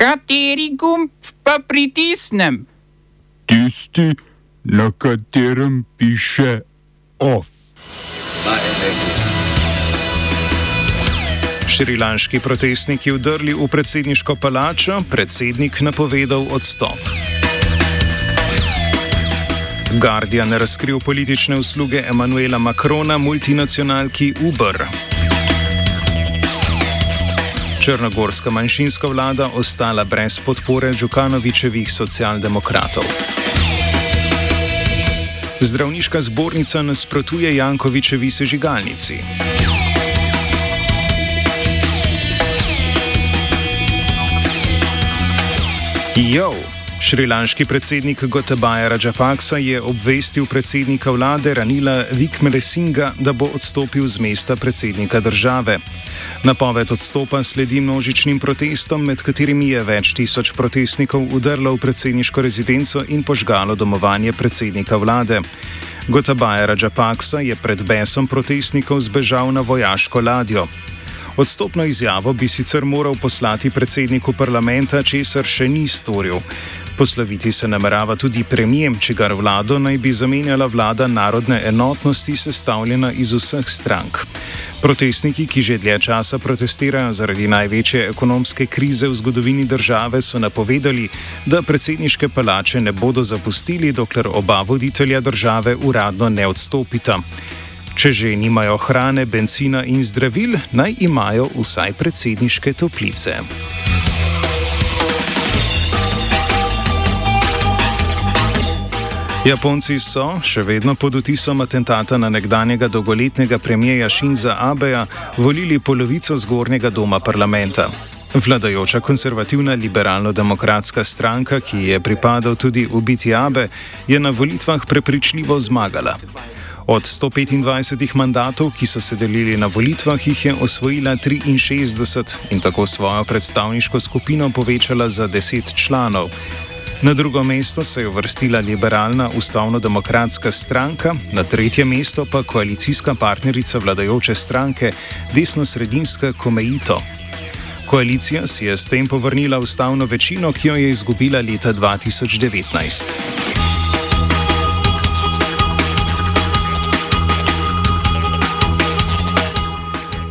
Kateri gumb pa pritisnem? Tisti, na katerem piše OF. Šrilanški protestniki vdrli v predsedniško palačo, predsednik napovedal odstop. Guardian razkril politične usluge Emanuela Macrona multinacionalki Uber. Črnogorska manjšinska vlada ostala brez podpore Džukanovičevih socialdemokratov. Zdravniška zbornica nasprotuje Jankovičevi sežigalnici. Jo! Šrilanški predsednik Gotabaja Rajapaksa je obvestil predsednika vlade Ranila Vikmresinga, da bo odstopil z mesta predsednika države. Napoved odstopa sledi množičnim protestom, med katerimi je več tisoč protestnikov udrlo v predsedniško rezidenco in požgalo domovanje predsednika vlade. Gotabaja Rajapaksa je pred besom protestnikov zbežal na vojaško ladjo. Odstopno izjavo bi sicer moral poslati predsedniku parlamenta, česar še ni storil. Posloviti se namerava tudi premijem, čigar vlado naj bi zamenjala vlada narodne enotnosti, sestavljena iz vseh strank. Protestniki, ki že dlje časa protestirajo zaradi največje ekonomske krize v zgodovini države, so napovedali, da predsedniške palače ne bodo zapustili, dokler oba voditelja države uradno ne odstopita. Če že nimajo hrane, benzina in zdravil, naj imajo vsaj predsedniške toplice. Japonci so, še vedno pod vtisom atentata na nekdanjega dolgoletnega premijeja Shinza Abeja, volili polovico zgornjega doma parlamenta. Vladajoča konservativna liberalno-demokratska stranka, ki je pripadal tudi ubiti Abe, je na volitvah prepričljivo zmagala. Od 125 mandatov, ki so se delili na volitvah, jih je osvojila 63 in tako svojo predstavniško skupino povečala za 10 članov. Na drugo mesto se je uvrstila liberalna ustavno-demokratska stranka, na tretje mesto pa koalicijska partnerica vladajoče stranke, desno-sredinska Komeito. Koalicija si je s tem povrnila ustavno večino, ki jo je izgubila leta 2019.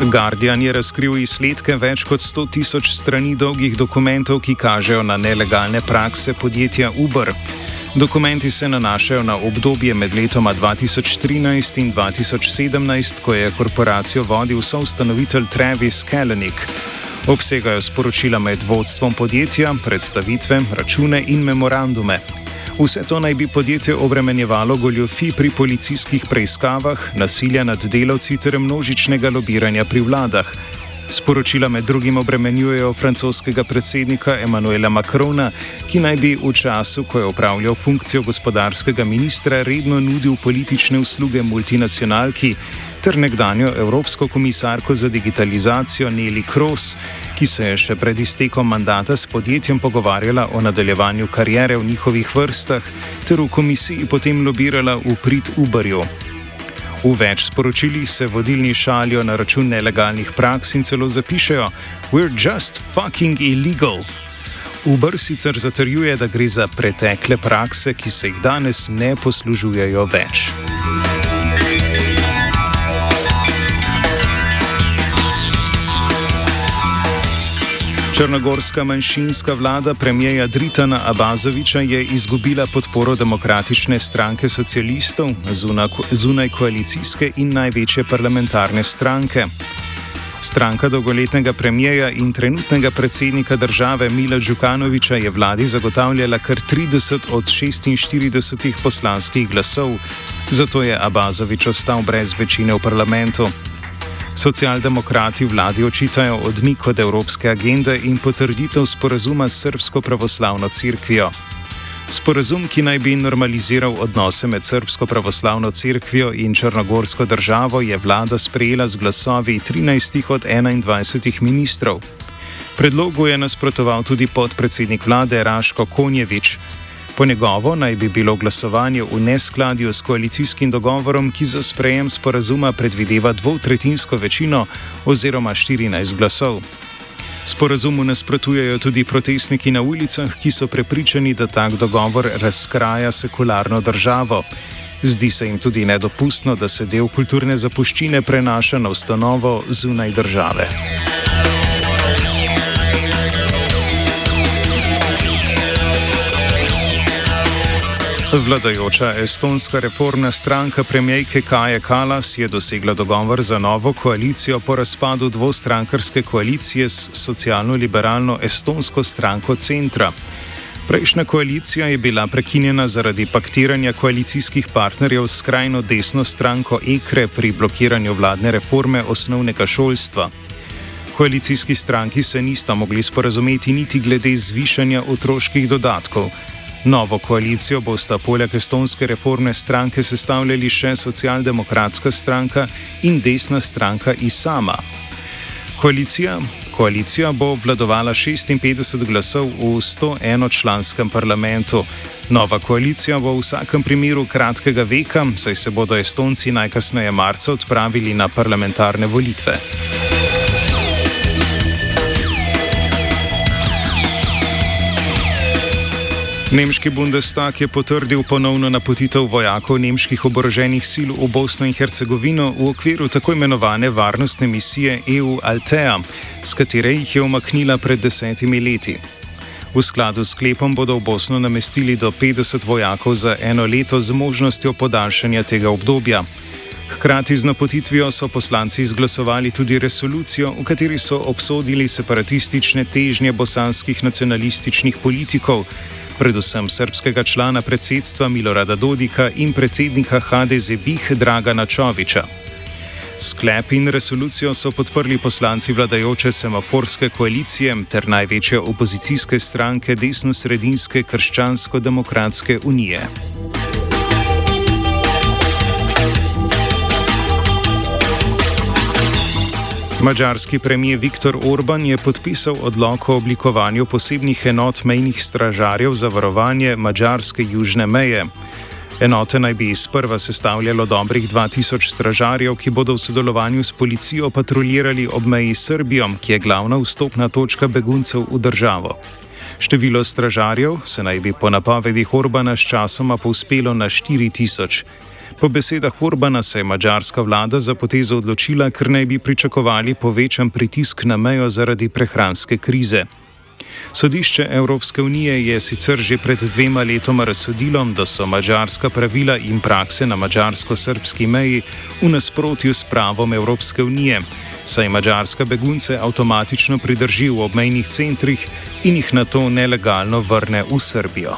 Guardian je razkril izsledke več kot 100 tisoč strani dolgih dokumentov, ki kažejo na nelegalne prakse podjetja Uber. Dokumenti se nanašajo na obdobje med letoma 2013 in 2017, ko je korporacijo vodil soustanovitelj Travis Kalanick. Obsegajo sporočila med vodstvom podjetja, predstavitve, račune in memorandume. Vse to naj bi podjetje obremenjevalo goljofi pri policijskih preiskavah, nasilja nad delavci ter množičnega lobiranja pri vladah. Sporočila med drugim obremenjujejo francoskega predsednika Emanuela Macrona, ki naj bi v času, ko je upravljal funkcijo gospodarskega ministra, redno nudil politične usluge multinacionalki ter nekdanjo Evropsko komisarko za digitalizacijo Neli Kroos, ki se je še pred iztekom mandata s podjetjem pogovarjala o nadaljevanju karijere v njihovih vrstah ter v komisiji potem lobirala v prid Uberju. V več sporočilih se vodilni šalijo na račun nelegalnih praks in celo zapišejo: We're just fucking illegal. Uber sicer zatrjuje, da gre za pretekle prakse, ki se jih danes ne poslužujejo več. Črnogorska manjšinska vlada premijeja Dritana Abazoviča je izgubila podporo demokratične stranke socialistov, zunaj koalicijske in največje parlamentarne stranke. Stranka dolgoletnega premijeja in trenutnega predsednika države Mila Džukanoviča je vladi zagotavljala kar 30 od 46 poslanskih glasov, zato je Abazovič ostal brez večine v parlamentu. Socialdemokrati vladi očitajo odmik od evropske agende in potrditev sporazuma s Srpsko pravoslavno crkvijo. Sporazum, ki naj bi normaliziral odnose med Srpsko pravoslavno crkvijo in Črnogorsko državo, je vlada sprejela z glasovi 13 od 21 ministrov. Predlogu je nasprotoval tudi podpredsednik vlade Raško Konjevič, Po njegovo naj bi bilo glasovanje v neskladju s koalicijskim dogovorom, ki za sprejem sporazuma predvideva dvotretinsko večino oziroma 14 glasov. Sporazumu nasprotujejo tudi protestniki na ulicah, ki so prepričani, da tak dogovor razkraja sekularno državo. Zdi se jim tudi nedopustno, da se del kulturne zapuščine prenaša na ustanovo zunaj države. Vladajoča estonska reformna stranka premijejke Kaje Kalas je dosegla dogovor za novo koalicijo po razpadu dvostrankarske koalicije s socialno-liberalno estonsko stranko Centra. Prejšnja koalicija je bila prekinjena zaradi paktiranja koalicijskih partnerjev s skrajno desno stranko EKRE pri blokiranju vladne reforme osnovnega šolstva. Koalicijski stranki se nista mogli sporazumeti niti glede zvišanja otroških dodatkov. Novo koalicijo bosta poleg estonske reformne stranke sestavljali še socialdemokratska stranka in desna stranka ISAMA. Koalicija, koalicija bo obvladovala 56 glasov v 101-članskem parlamentu. Nova koalicija bo v vsakem primeru kratkega veka, saj se bodo Estonci najkasneje marca odpravili na parlamentarne volitve. Nemški Bundestag je potrdil ponovno napotitev vojakov nemških oboroženih sil v Bosno in Hercegovino v okviru tako imenovane varnostne misije EU Altea, s katere jih je omaknila pred desetimi leti. V skladu s sklepom bodo v Bosno namestili do 50 vojakov za eno leto z možnostjo podaljšanja tega obdobja. Hkrati z napotitvijo so poslanci izglasovali tudi resolucijo, v kateri so obsodili separatistične težnje bosanskih nacionalističnih politikov predvsem srpskega člana predsedstva Milorada Dodika in predsednika HDZ Bih Dragana Čoviča. Sklep in resolucijo so podprli poslanci vladajoče semaforske koalicije ter največje opozicijske stranke desno-sredinske krščansko-demokratske unije. Mačarski premijer Viktor Orban je podpisal odlok o oblikovanju posebnih enot mejnih stražarjev za varovanje mačarske južne meje. Enote naj bi sprva sestavljalo dobrih 2000 stražarjev, ki bodo v sodelovanju s policijo patruljirali ob meji s Srbijo, ki je glavna vstopna točka beguncev v državo. Število stražarjev se naj bi po napovedih Orbana s časoma povzpelo na 4000. Po besedah Urbana se je mađarska vlada za potezo odločila, ker naj bi pričakovali povečan pritisk na mejo zaradi prehranske krize. Sodišče Evropske unije je sicer že pred dvema letoma razsodilo, da so mađarska pravila in prakse na mađarsko-srpski meji v nasprotju s pravom Evropske unije, saj mađarska begunce avtomatično pridrži v obmejnih centrih in jih na to nelegalno vrne v Srbijo.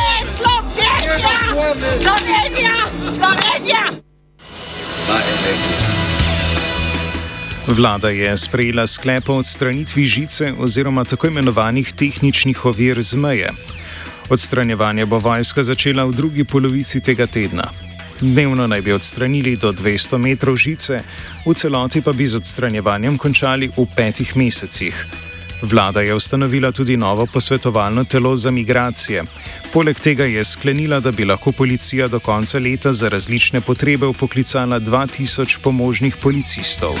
Slovenija! Slovenija! Vlada je sprejela sklep o odstranitvi žice oziroma tako imenovanih tehničnih ovir z meje. Odstranjevanje bo vojska začela v drugi polovici tega tedna. Dnevno naj bi odstranili do 200 metrov žice, v celoti pa bi z odstranjevanjem končali v petih mesecih. Vlada je ustanovila tudi novo posvetovalno telo za migracije. Poleg tega je sklenila, da bi lahko policija do konca leta za različne potrebe upoklicala 2000 pomožnih policistov.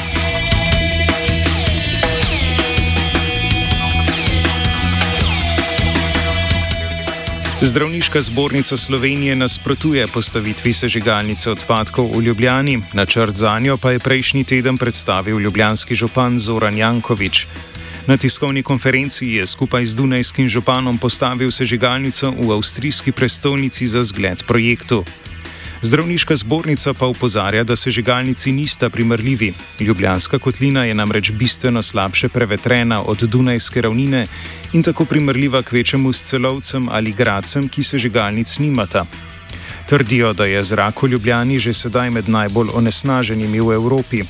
Zdravniška zbornica Slovenije nasprotuje postavitvi sežigalnice odpadkov v Ljubljani, načrt za njo pa je prejšnji teden predstavil ljubljanski župan Zoran Jankovič. Na tiskovni konferenci je skupaj z Dunajskim županom postavil sežigalnico v avstrijski prestolnici za zgled projektu. Zdravniška zbornica pa upozarja, da sežigalnici nista primerljivi. Ljubljanska kotlina je namreč bistveno slabše prevetrena od Dunajske ravnine in tako primerljiva k večjemu s celovcem ali gradcem, ki sežigalnic nimata. Trdijo, da je zrak v Ljubljani že sedaj med najbolj onesnaženimi v Evropi.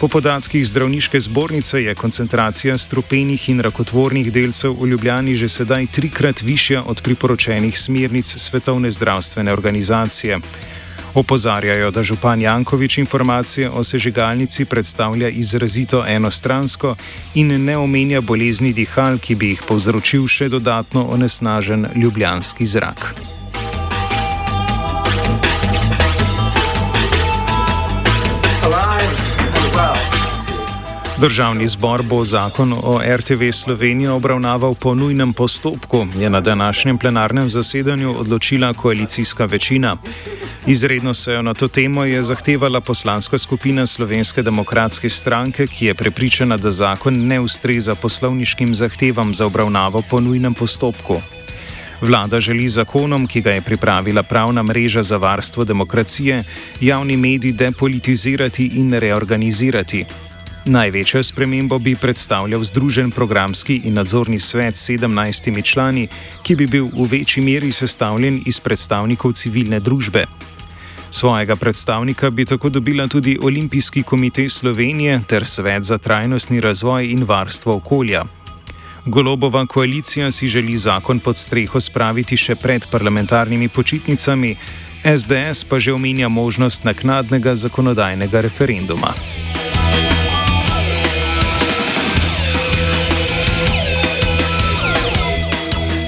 Po podatkih zdravniške zbornice je koncentracija strupenih in rakotvornih delcev v Ljubljani že sedaj trikrat višja od priporočenih smernic Svetovne zdravstvene organizacije. Opozarjajo, da župan Jankovič informacije o sežigalnici predstavlja izrazito enostransko in ne omenja bolezni dihal, ki bi jih povzročil še dodatno onesnažen ljubljanski zrak. Državni zbor bo zakon o RTV Slovenija obravnaval po nujnem postopku, je na današnjem plenarnem zasedanju odločila koalicijska večina. Izredno sejo na to temo je zahtevala poslanska skupina Slovenske demokratske stranke, ki je prepričana, da zakon ne ustreza poslovniškim zahtevam za obravnavo po nujnem postopku. Vlada želi zakonom, ki ga je pripravila pravna mreža za varstvo demokracije, javni medij depolitizirati in reorganizirati. Največjo spremembo bi predstavljal Združen programski in nadzorni svet s 17 člani, ki bi bil v večji meri sestavljen iz predstavnikov civilne družbe. Svojega predstavnika bi tako dobila tudi Olimpijski komitej Slovenije ter Svet za trajnostni razvoj in varstvo okolja. Golobova koalicija si želi zakon pod streho spraviti še pred parlamentarnimi počitnicami, SDS pa že omenja možnost naknadnega zakonodajnega referenduma.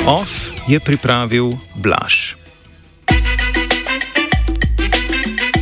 OF je pripravil Blaž.